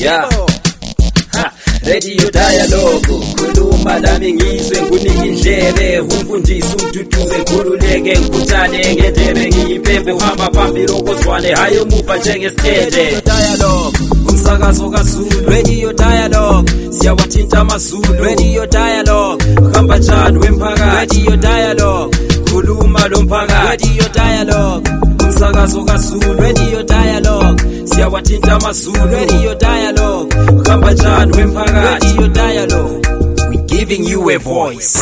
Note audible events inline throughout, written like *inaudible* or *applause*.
yeah Ha, Radio dialogue khuluma nami ngizwe ngunike indlebe. Umfundisi umduduze ngikhululeke ngikhuthane ngendebe ngiyimpembe uhamba phambili okozwane hayi umuva njengesitende dialogue umsakazo kaZulu. Radio dialogue siyawathinta amazulu. Radio dialogue hamba njani wemphakathi? Radio dialogue khuluma lo mphakathi. Radio dialogue umsakazo kaZulu. Radio dialogue siyawathinta amazulu. Radio dialogue hamba njani dialogue we giving you a voice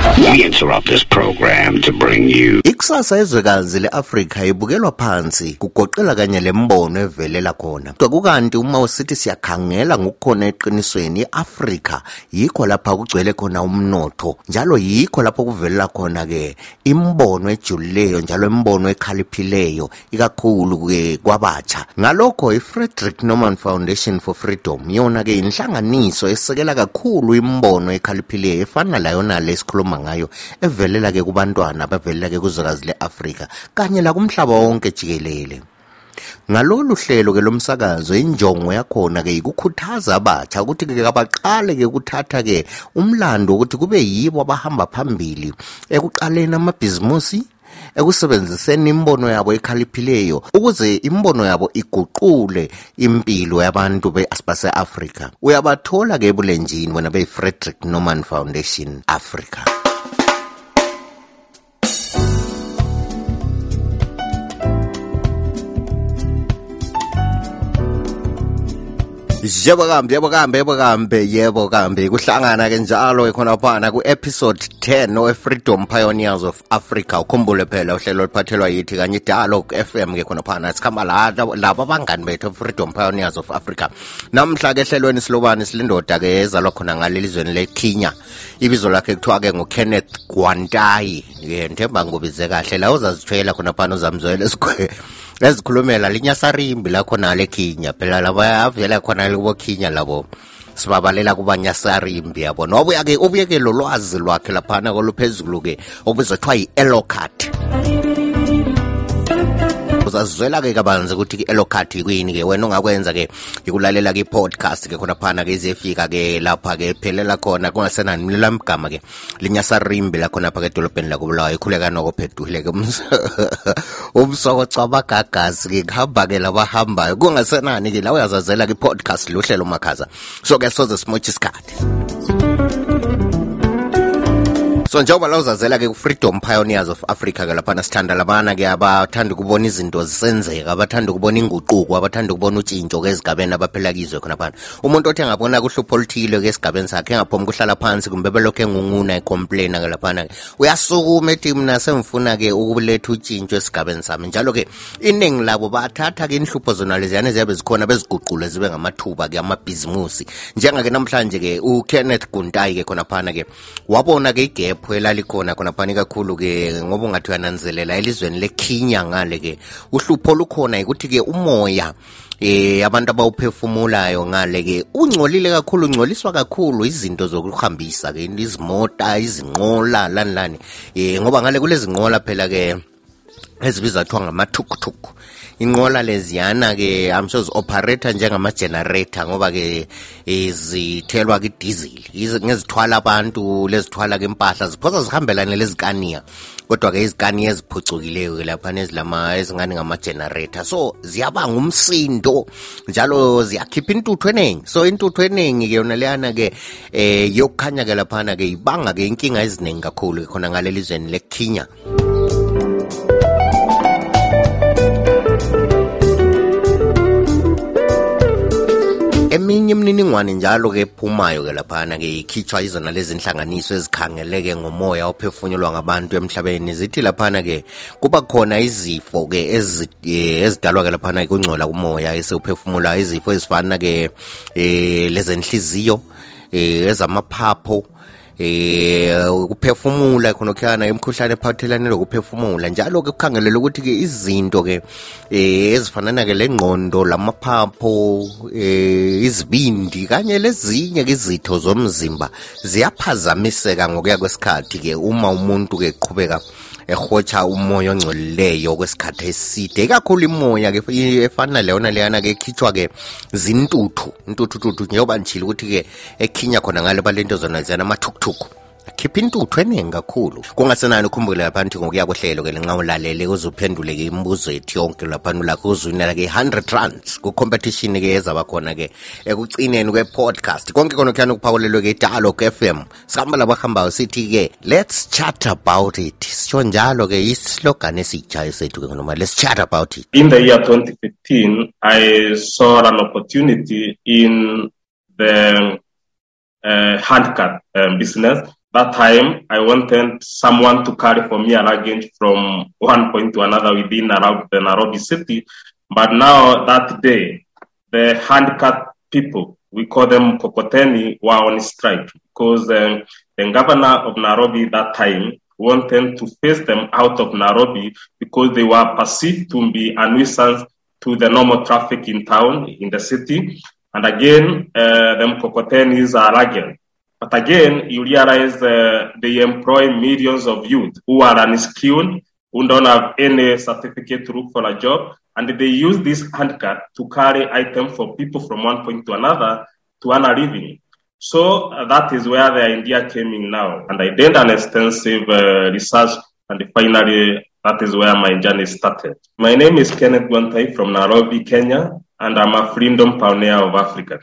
We interrupt this program to bring you Ikusasa ezwekazi leAfrika ibukelwa phansi kugoqela kanye le mbono evelela khona. Kukanti uma usithi siyakhangela ngokukhona eqinisweni iAfrika yikho lapha kugcwele khona umnotho njalo yikho lapho kuvelela khona ke imbono ejulileyo njalo imbono ekhaliphileyo ikakhulu ke kwabatsha. Ngalokho i-frederick Norman Foundation for Freedom yona ke inhlanganiso esekela kakhulu imbono ekhaliphileyo efana layona lesikhuluma ngayo evelela ke kubantwana bavelela ke kuzwekazi leAfrika kanye la kumhlaba wonke jikelele. Ngalolu hlelo ke lomsakazo injongo yakhona ke ikukhuthaza abatsha ukuthi ke abaqale ke ukuthatha ke umlando ukuthi kube yibo abahamba phambili ekuqaleni amabhizimusi ekusebenziseni imbono yabo ekhaliphileyo ukuze imbono yabo iguqule impilo yabantu base-afrika. Uyabathola ke ebulenjini wena beyi-frederick norman foundation africa yebo kambe yebo kambe yebo kambe yebo kambe kuhlangana ke njalo khona phana ku-episode 10 we-freedom pioneers of africa. Ukhumbule phela uhlelo liphathelwa yithi kanye idialogue fm ke khona phana. Sikhamba labo abangani bethu freedom pioneers of africa. Namhla ke ehlelweni silobani silindoda ke ezalwa khona ngalelizweni lekhinya ibizo lakhe kuthiwa ke ngukenneth gwantayi. Ke ntemba ngubize kahle la uzazithwela khona phana uzamzwela esigwe ezikhulumela linyasarimbi lakhona lekhinya phela labo avela khona kubokhinya labo. Sibabalela kubanyasarimbi yabo. Nobuya ke ubuyekelo ke lo lwazi lwakhe laphana koluphezulu ke obuzothiwa yi-elocat uzazizwela-ke kabanzi ukuthi elokhathi kuyini-ke wena ungakwenza-ke ikulalela-ke i-podcast-ke khona phana-ke izefika-ke lapha-ke phelela khona kungasenanimlela mgama-ke linyasarimbi lakhonapha-ke edolobheni lakobulawayo ikhuleka noko phedule-ke umsokocwa abagagasi-ke kuhamba-ke labahambayo kungasenani-ke la *laughs* uyazazela-ke i-podcast luhlelo makhaza so-ke soze simotshe isikhathi so njengoba la uzazela ke ku-freedom pioneers of africa ke laphana sithanda labana ke abathanda ukubona izinto zisenzeka abathanda ukubona inguquko abathanda ukubona utshintsho ke ezigabeni abaphela kizwe khona phana. Umuntu othi angabona kuhlupho oluthile ke esigabeni sakhe engaphomi kuhlala phansi kumbe belokhu engunguna ecomplaina ke laphana ke uyasukuma ethi mna sengifuna ke ukuletha utshintsho esigabeni sami. Njalo ke iningi labo bathatha ke inhlupho zona leziyane ziyabe zikhona beziguqule zibe ngamathuba ke amabhizimusi. Njengake namhlanje ke ukenneth guntayi ke khona phana ke wabona ke igap liyaphwela likhona khonaphana kakhulu-ke ngoba ungathi uyananzelela elizweni lekhinya ngale-ke uhlupho lukhona ukuthi-ke umoya eh abantu abawuphefumulayo ngale-ke ungcolile kakhulu ungcoliswa kakhulu izinto zokuhambisa-ke izimota izinqola lani lani um eh, ngoba ngale kulezinqola phela-ke ezibiza kuthiwa inqola leziyana ke I'm sure zi-operator njengama-generator ngoba ke zithelwa ke-diesel ngezithwala abantu lezithwala ke impahla ziphosa zihambelane lezikaniya. Kodwa ke izikaniya eziphucukileyo ke laphana ezilama ezingani ngama-generator so ziyabanga umsindo njalo ziyakhipha intuthu eningi so intuthu eningi ke yona leyana ke eh yokukhanya ke laphana ke ibanga ke inkinga eziningi kakhulu khona ngaleli zweni lekhinya eminye imininingwane njalo-ke ephumayo-ke laphana-ke ikhitshwa izona lezi nhlanganiso ezikhangeleke ngomoya ophefunyelwa ngabantu emhlabeni. Zithi laphana-ke kuba khona izifo-ke e, ezidalwa-ke laphana kungcola kumoya esewuphefumula izifo ezifana-ke um lezenhliziyo um ezamaphapho eh ukuphefumula khonokhuyana imkhuhlane ephathelane lokuphefumula. Njalo-ke kukhangelela ukuthi-ke izinto-ke eh ezifanana-ke lengqondo lamaphapho eh izibindi kanye lezinye-ke izitho zomzimba ziyaphazamiseka ngokuya kwesikhathi-ke uma umuntu-ke qhubeka ehotsha umoya ongcolileyo kwesikhathi eside. Ikakhulu imoya ke efana leyona leyana ke ekhitshwa ke zintuthu intuthututhu njengoba nditshile ukuthi-ke ekhinya khona ngale balento zona ziyana amathukuthuku khipha intuthu eningi kakhulu. Kungasenani ukhumbule lapha nthi ngokuya kohlelo ke lenxa ulalele uze ke imibuzo ethu yonke laphana ulakho uzwinela ke 100 rands kucompetition ke ezaba khona ke ekucineni kwe-podcast. Konke kona kuyani ukuphakulelwe ke f m. Sihamba labahambayo sithi ke let's chat about it. Sitsho njalo ke islogan esiyitshayo sethu ke noma let's chat about it. In the year 2015, I saw an opportunity in the uh, handcart um, business. That time, I wanted someone to carry for me a luggage from one point to another within the Nairobi city. But now, that day, the handcart people, we call them Kokoteni, were on strike because um, the governor of Nairobi that time wanted to face them out of Nairobi because they were perceived to be a nuisance to the normal traffic in town, in the city. And again, uh, them Kokotenis are again. But again, you realize uh, they employ millions of youth who are unskilled, who don't have any certificate to look for a job, and they use this handcart to carry items for people from one point to another to earn a living. So uh, that is where the idea came in now. And I did an extensive uh, research, and finally, that is where my journey started. My name is Kenneth Gwantai from Nairobi, Kenya, and I'm a freedom pioneer of Africa.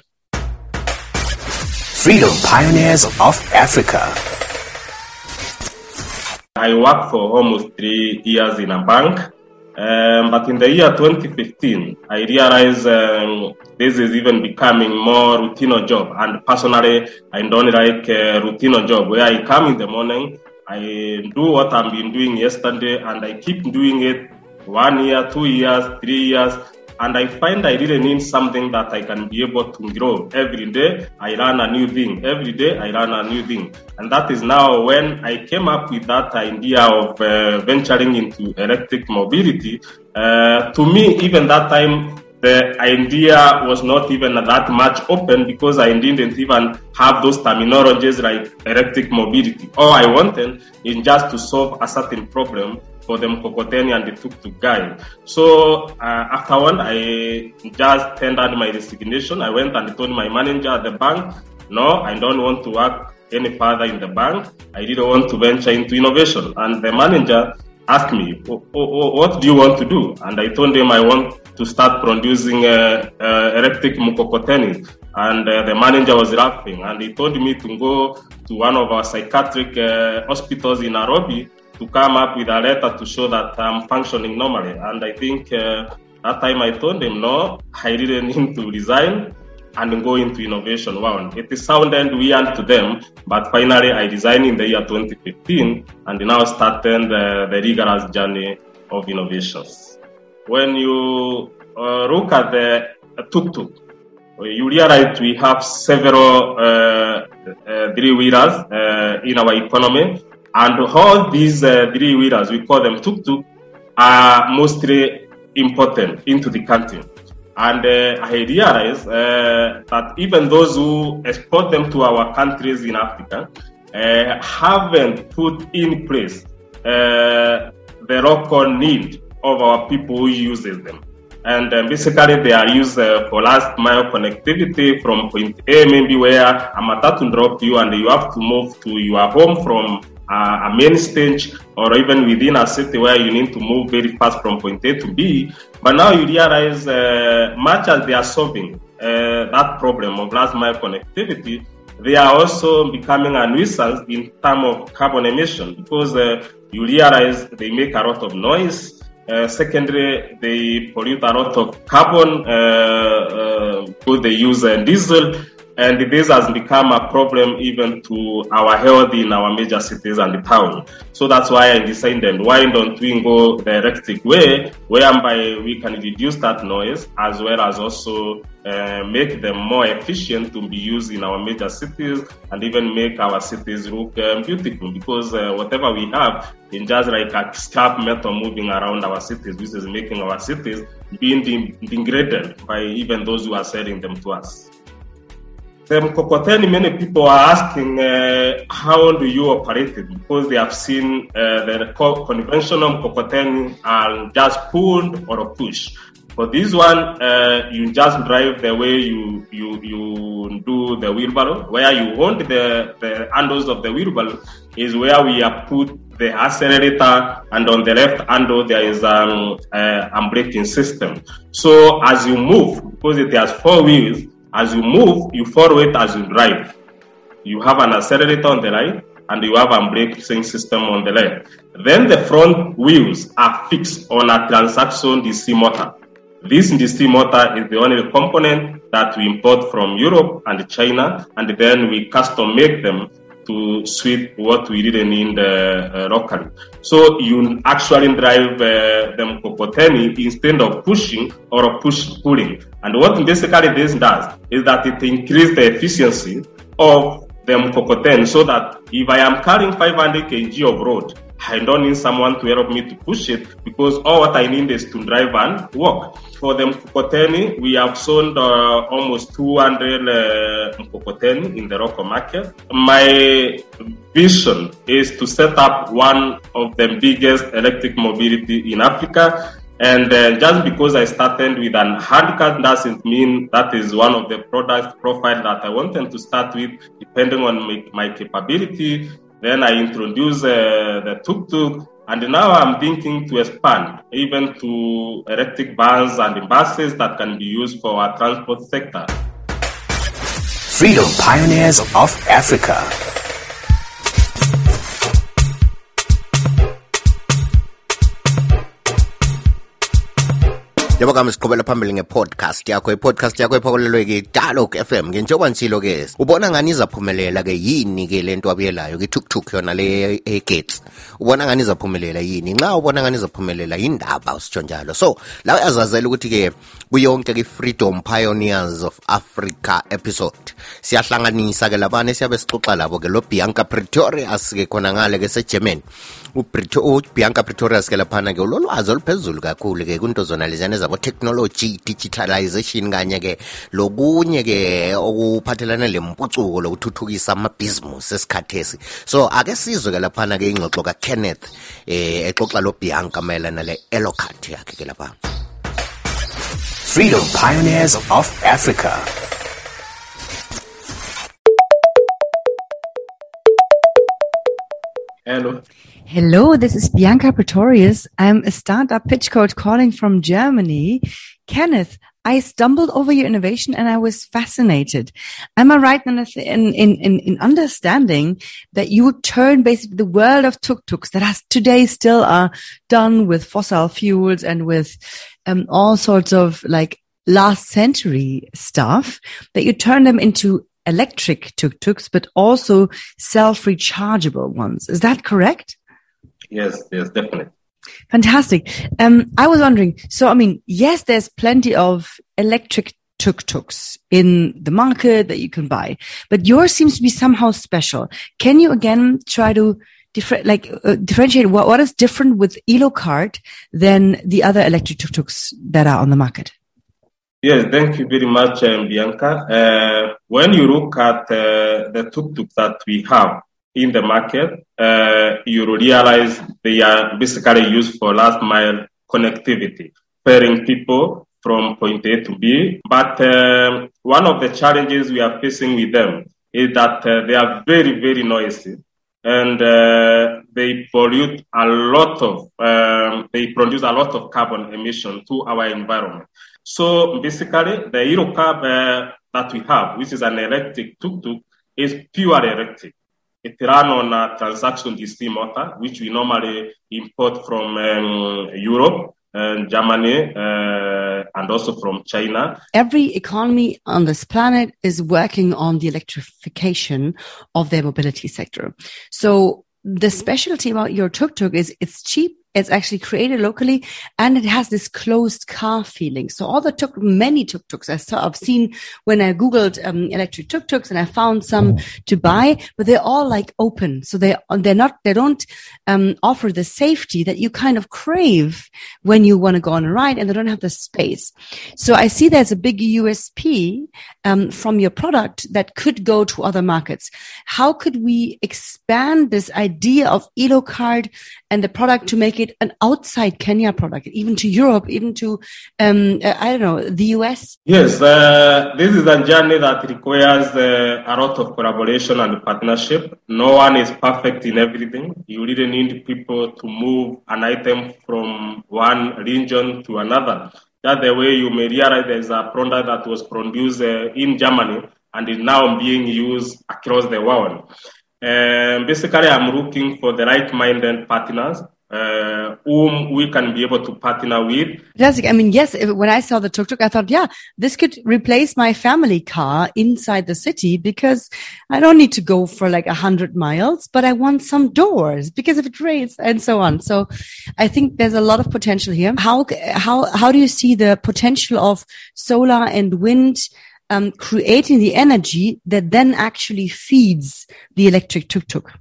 Freedom Pioneers of Africa. I worked for almost three years in a bank. Um, but in the year 2015, I realized um, this is even becoming more routine job. And personally, I don't like a routine job where I come in the morning, I do what I've been doing yesterday, and I keep doing it one year, two years, three years. And I find I really need something that I can be able to grow. Every day, I learn a new thing. Every day, I learn a new thing. And that is now when I came up with that idea of uh, venturing into electric mobility. Uh, to me, even that time, the idea was not even that much open because I didn't even have those terminologies like electric mobility. All I wanted is just to solve a certain problem for them Kokoteni and the tuk-tuk guy. So uh, afterward, I just tendered my resignation. I went and told my manager at the bank, no, I don't want to work any further in the bank. I didn't want to venture into innovation. And the manager asked me, what do you want to do? And I told him I want to start producing uh, uh, electric mukokoteni. And uh, the manager was laughing. And he told me to go to one of our psychiatric uh, hospitals in Nairobi to come up with a letter to show that I'm functioning normally. And I think uh, that time I told him, no, I didn't *laughs* need to resign and go into innovation. Wow, it sounded weird to them, but finally I resigned in the year 2015 and now started the, the rigorous journey of innovations. When you uh, look at the tuk-tuk, you realize we have several uh, uh, three-wheelers uh, in our economy, and all these uh, three-wheelers, we call them tuk-tuk, are mostly imported into the country. And uh, I realized uh, that even those who export them to our countries in Africa uh, haven't put in place uh, the local need of our people who uses them. And uh, basically, they are used uh, for last mile connectivity from point A, maybe where a matatu drop you and you have to move to your home from uh, a main stage or even within a city where you need to move very fast from point A to B. But now you realize, uh, much as they are solving uh, that problem of last mile connectivity, they are also becoming a nuisance in terms of carbon emission because uh, you realize they make a lot of noise. Uh, secondly, they pollute a lot of carbon uh, because they use diesel and this has become a problem even to our health in our major cities and the town. So that's why I decided why don't we go the electric way, whereby we can reduce that noise as well as also uh, make them more efficient to be used in our major cities and even make our cities look um, beautiful because uh, whatever we have in just like a scrap metal moving around our cities, which is making our cities being degraded by even those who are selling them to us. The Mkokoteni, many people are asking uh, how do you operate it because they have seen uh, the co- conventional Mkokoteni are just pulled or push. For this one, uh, you just drive the way you you you do the wheelbarrow. Where you hold the the handles of the wheelbarrow is where we have put the accelerator, and on the left handle there is um, uh, braking system. So as you move, because it has four wheels, as you move, you follow it as you drive. You have an accelerator on the right and you have a braking system on the left. Then the front wheels are fixed on a transaction DC motor. This DC motor is the only component that we import from Europe and China, and then we custom make them to suit what we didn't need uh, uh, locally. So you actually drive uh, them Mkokoteni instead of pushing or push pulling. And what basically this does is that it increases the efficiency of the Mkokoteni so that if I am carrying 500 kg of road, I don't need someone to help me to push it because all what I need is to drive and walk. For the Mkokoteni, we have sold uh, almost 200 uh, Mkokoteni in the local market. My vision is to set up one of the biggest electric mobility in Africa. And just because I started with an handcart doesn't mean that is one of the product profile that I wanted to start with, depending on my, my capability then I introduced uh, the tuk-tuk, and now I'm thinking to expand even to electric vans and buses that can be used for our transport sector. Freedom Pioneers of Africa. Yabo kami siqhubela phambili nge-podcast yakho. I-podcast yakho ephakulelwe ke-dialogue f m. Njengoba ntshilo ke ubona ngani izaphumelela ke yini ke le nto abuyelayo? Ke-tuktuk yona le egets. Ubona ngani izaphumelela yini? Nxa ubona ngani izaphumelela yindaba usitsho njalo so la uyazazela ukuthi ke kuyonke ke-freedom pioneers of africa episode. Siyahlanganisa ke labane esiyabe sixoxa labo ke lo bianca pretorius ke khona ngale ke segerman ubianca pretorius ke laphana ke ulolwazi oluphezulu kakhulu ke kunto zona leziyana zabo-technology digitalization kanye ke lokunye ke okuphathelane lempucuko lokuthuthukisa amabhizimusi esikhathesi so ake sizwe ke laphana ke ingxoxo kakenneth eh exoxa lo bianca mayelana le elocat yakhe ke lapha Freedom Pioneers of Africa. Hello. Hello, this is Bianca Pretorius. I'm a startup pitch coach calling from Germany. Kenneth, I stumbled over your innovation and I was fascinated. Am I right in, in, in, in understanding that you turn basically the world of tuk-tuks that has today still are done with fossil fuels and with um, all sorts of like last century stuff that you turn them into electric tuk-tuks, but also self-rechargeable ones. Is that correct? Yes, yes, definitely. Fantastic. Um, I was wondering, so I mean, yes, there's plenty of electric tuk-tuks in the market that you can buy, but yours seems to be somehow special. Can you again try to different, like uh, differentiate what, what is different with Elocart than the other electric tuk-tuks that are on the market? Yes, thank you very much, um, Bianca. Uh, when you look at uh, the tuk-tuk that we have in the market, uh, you realize they are basically used for last mile connectivity, ferrying people from point A to B. But um, one of the challenges we are facing with them is that uh, they are very, very noisy and uh, they pollute a lot of, um, they produce a lot of carbon emission to our environment. So basically, the Elocart uh, that we have, which is an electric tuk-tuk, is pure electric. It runs on a transaction DC motor, which we normally import from um, Europe, and Germany, uh, and also from China. Every economy on this planet is working on the electrification of their mobility sector. So the specialty about your tuk-tuk is it's cheap, It's actually created locally and it has this closed car feeling. So all the tuk, many tuk-tuks I saw, I've seen when I Googled um, electric tuk-tuks and I found some to buy, but they're all like open. So they, they're not, they don't, um, offer the safety that you kind of crave when you want to go on a ride and they don't have the space. So I see there's a big USP, um, from your product that could go to other markets. How could we expand this idea of Elocart and the product to make it an outside Kenya product, even to Europe, even to, um, uh, I don't know, the US? Yes, uh, this is a journey that requires uh, a lot of collaboration and partnership. No one is perfect in everything. You really need people to move an item from one region to another. That's the way you may realize there's a product that was produced uh, in Germany and is now being used across the world. Um, basically, I'm looking for the right-minded partners uh, whom we can be able to partner with. Fantastic. I mean, yes, when I saw the tuk-tuk, I thought, yeah, this could replace my family car inside the city because I don't need to go for like a hundred miles, but I want some doors because if it rains and so on. So I think there's a lot of potential here. How, how, how do you see the potential of solar and wind um, creating the energy that then actually feeds the electric tuk-tuk?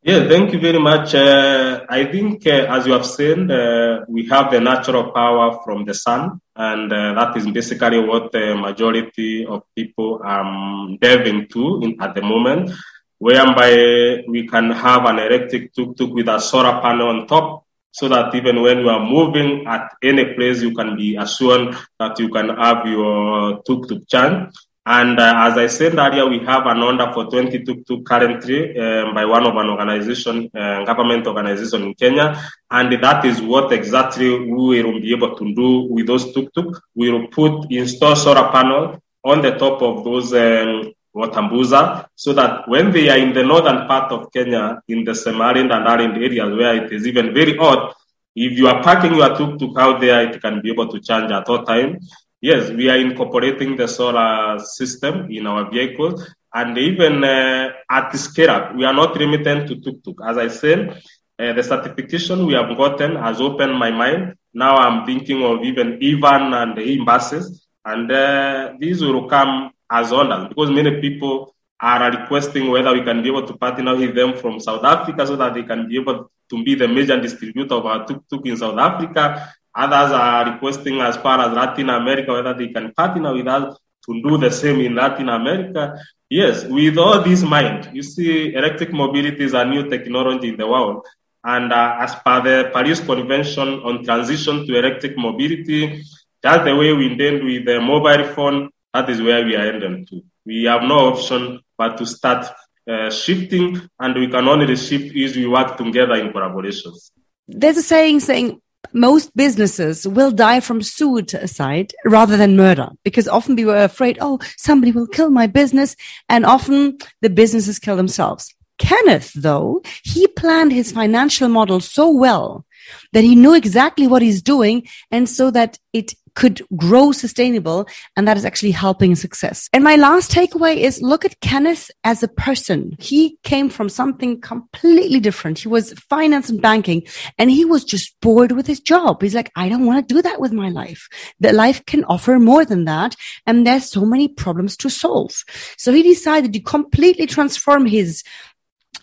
Yeah, thank you very much. Uh, I think, uh, as you have said, uh, we have the natural power from the sun, and uh, that is basically what the majority of people are delving to in, at the moment, whereby we can have an electric tuk-tuk with a solar panel on top, so that even when you are moving at any place, you can be assured that you can have your tuk-tuk charge. And uh, as I said earlier, we have an order for 20 tuk-tuk currently um, by one of an organization, uh, government organization in Kenya. And that is what exactly we will be able to do with those tuk-tuk. We will put, install solar panel on the top of those um, Watambuza so that when they are in the northern part of Kenya, in the semi-arid and arid areas where it is even very hot, if you are parking your tuk-tuk out there, it can be able to charge at all time. Yes, we are incorporating the solar system in our vehicles. And even uh, at the scale we are not limited to tuk-tuk. As I said, uh, the certification we have gotten has opened my mind. Now I'm thinking of even even and e-buses. And uh, these will come as orders because many people are requesting whether we can be able to partner with them from South Africa so that they can be able to be the major distributor of our tuk-tuk in South Africa. Others are requesting as far as Latin America whether they can partner with us to do the same in Latin America. Yes, with all this mind, you see, electric mobility is a new technology in the world. And uh, as per the Paris Convention on transition to electric mobility, that's the way we intend with the mobile phone. That is where we are ending to. We have no option but to start uh, shifting, and we can only shift if we work together in collaborations. There's a saying saying most businesses will die from suicide rather than murder because often we were afraid, oh, somebody will kill my business. And often the businesses kill themselves. Kenneth, though, he planned his financial model so well that he knew exactly what he's doing and so that it could grow sustainable. And that is actually helping success. And my last takeaway is look at Kenneth as a person. He came from something completely different. He was finance and banking and he was just bored with his job. He's like, I don't want to do that with my life. That life can offer more than that. And there's so many problems to solve. So he decided to completely transform his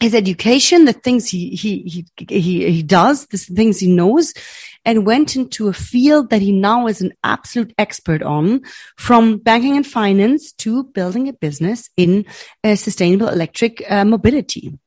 his education, the things he, he, he, he, he does, the things he knows, and went into a field that he now is an absolute expert on from banking and finance to building a business in uh, sustainable electric uh, mobility.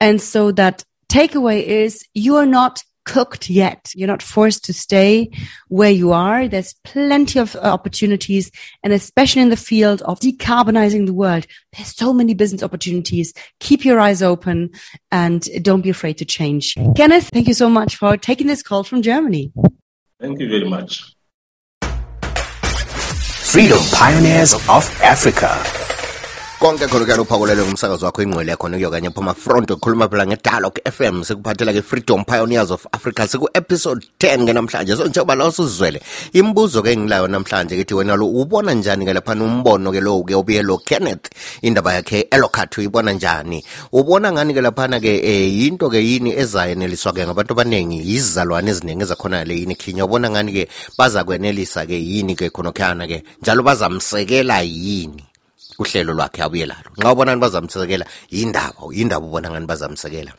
And so that takeaway is you are not cooked yet. You're not forced to stay where you are. There's plenty of uh, opportunities. And especially in the field of decarbonizing the world, there's so many business opportunities. Keep your eyes open and don't be afraid to change. Kenneth, thank you so much for taking this call from Germany. Thank you very much. Freedom Pioneers of Africa. Konke khona kuyalo uphakulelwe ngumsakazo wakho ingqwele yakhona kuyokanye phoma front okhuluma phela ngedialogue FM sikuphathela ke Freedom Pioneers of Africa siku episode 10 ke namhlanje. So njengoba la usuzwele imibuzo ke ngilayo namhlanje kithi wena lo ubona njani ke lapha umbono ke lo ke obuye lo Kenneth indaba yakhe elokhathu uyibona njani? Ubona ngani ke laphana ke eh, yinto ke yini ezayeneliswa ke ngabantu abaningi izizalwane eziningi ezakhona le yini khinya ubona ngani ke baza kwenelisa ke yini ke khonokhana ke? Njalo bazamsekela yini uhlelo lwakhe abuye lalo. Nxa ubona ngani bazamsekela yindaba yindaba ubona ngani bazamsekela.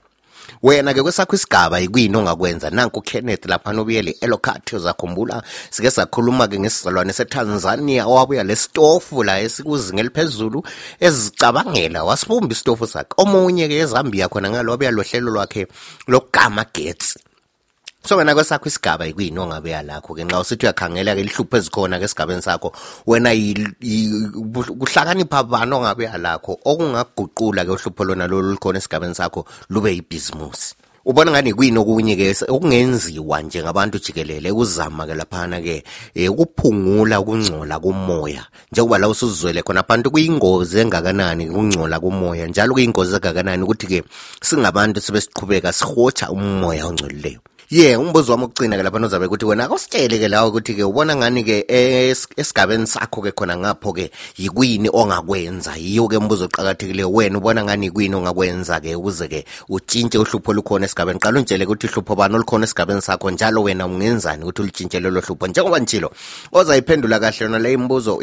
Wena ke kwesakho isigaba yikuyini ongakwenza? Nanku Kenneth lapha nobuyele Elocott uzakhumbula sike sakhuluma ke ngesizalwane seTanzania owabuya lesitofu la esikuzinga eliphezulu ezicabangela. Wasibumba isitofu sakhe. Omunye ke eZambia khona ngalo wabuya lohlelo lwakhe lokugama getsi so wena kwesakho isigaba yikuyini ongabe lakho ke nxa usithi uyakhangela ke lihlupho ezikhona ke esigabeni sakho wena kuhlakanipha bani ongabeya lakho okungaguqula ke uhlupho lona lolu lukhona esigabeni sakho lube yibhizimusi. Ubona ngani kuyini okunye ke nje okungenziwa njengabantu jikelele ukuzama ke laphana ke eh, ukuphungula ukungcola kumoya? Njengoba la usuzwele khona abantu kuyingozi engakanani ukungcola kumoya? Njalo kuyingozi engakanani ukuthi ke singabantu sibe siqhubeka sihotsha umoya ongcolileyo ye umbuzo wami ukugcina ke lapha nozabe ukuthi wena akusitshele ke lawo ukuthi ke ubona ngani ke esigabeni sakho ke khona ngapho ke yikwini ongakwenza? Yiyo ke umbuzo oqakathekileyo wena ubona ngani yikwini ongakwenza ke ukuze ke utshintshe uhlupho olukhona esigabeni? Qala untshele ukuthi uhlupho bani olukhona esigabeni sakho njalo wena ungenzani ukuthi ulitshintshe lolo hlupho? Njengoba nitshilo ozayiphendula kahle yona le imbuzo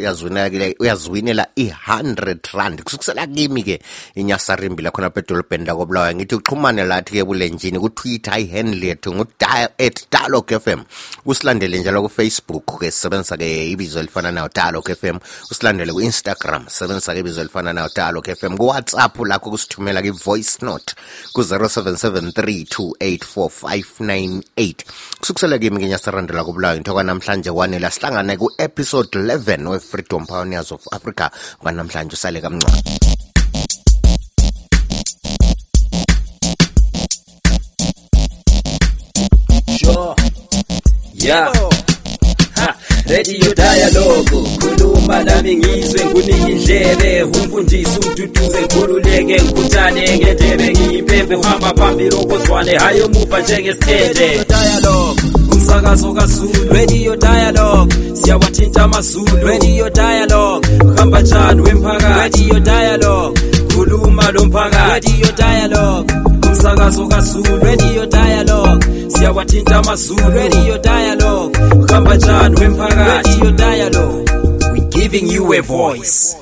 uyazwinela i-100 rand. Kusukisela kimi ke inyasarimbi lakhona pedolobheni lakobulawayo ngithi uxhumane lathi ke bulenjini kutwitter ihandle yethu ngu-at dialog fm usilandele njalo kufacebook ke sisebenzisa ke ibizo elifana nayo dialog fm usilandele ku-instagram sisebenzisa ke ibizo elifana nayo dialog fm kuwhatsapp lakho kusithumela ke-voice note ku-077 3284598 kusukisele kimi ngenyasarandela kobulawayo into kwanamhlanje wanela sihlangane ku-episode 11 we-freedom pioneers of africa. Kwanamhlanje usale kamncane Yeah. Ha, Radio Dialogue. Khuluma nami ngizwe ngunike indlebe umfundisi ududuze khululeke ngikhuthane ngendebe ngiyimpembe uhamba phambili okozwane. Hayi umuva njengesithethe Dialogue. Umsakazo kaZulu Radio Dialogue. Siyawathinta amazulu. Radio Dialogue. Uhamba njani wemphakathi? Radio Dialogue. Khuluma lo mphakathi. Radio Dialogue. Umsakazo kaZulu Radio Dialogue. Siyawathinta amazulu Radio Dialogue. Uhamba njani wemphakathi? Radio Dialogue. We giving you a voice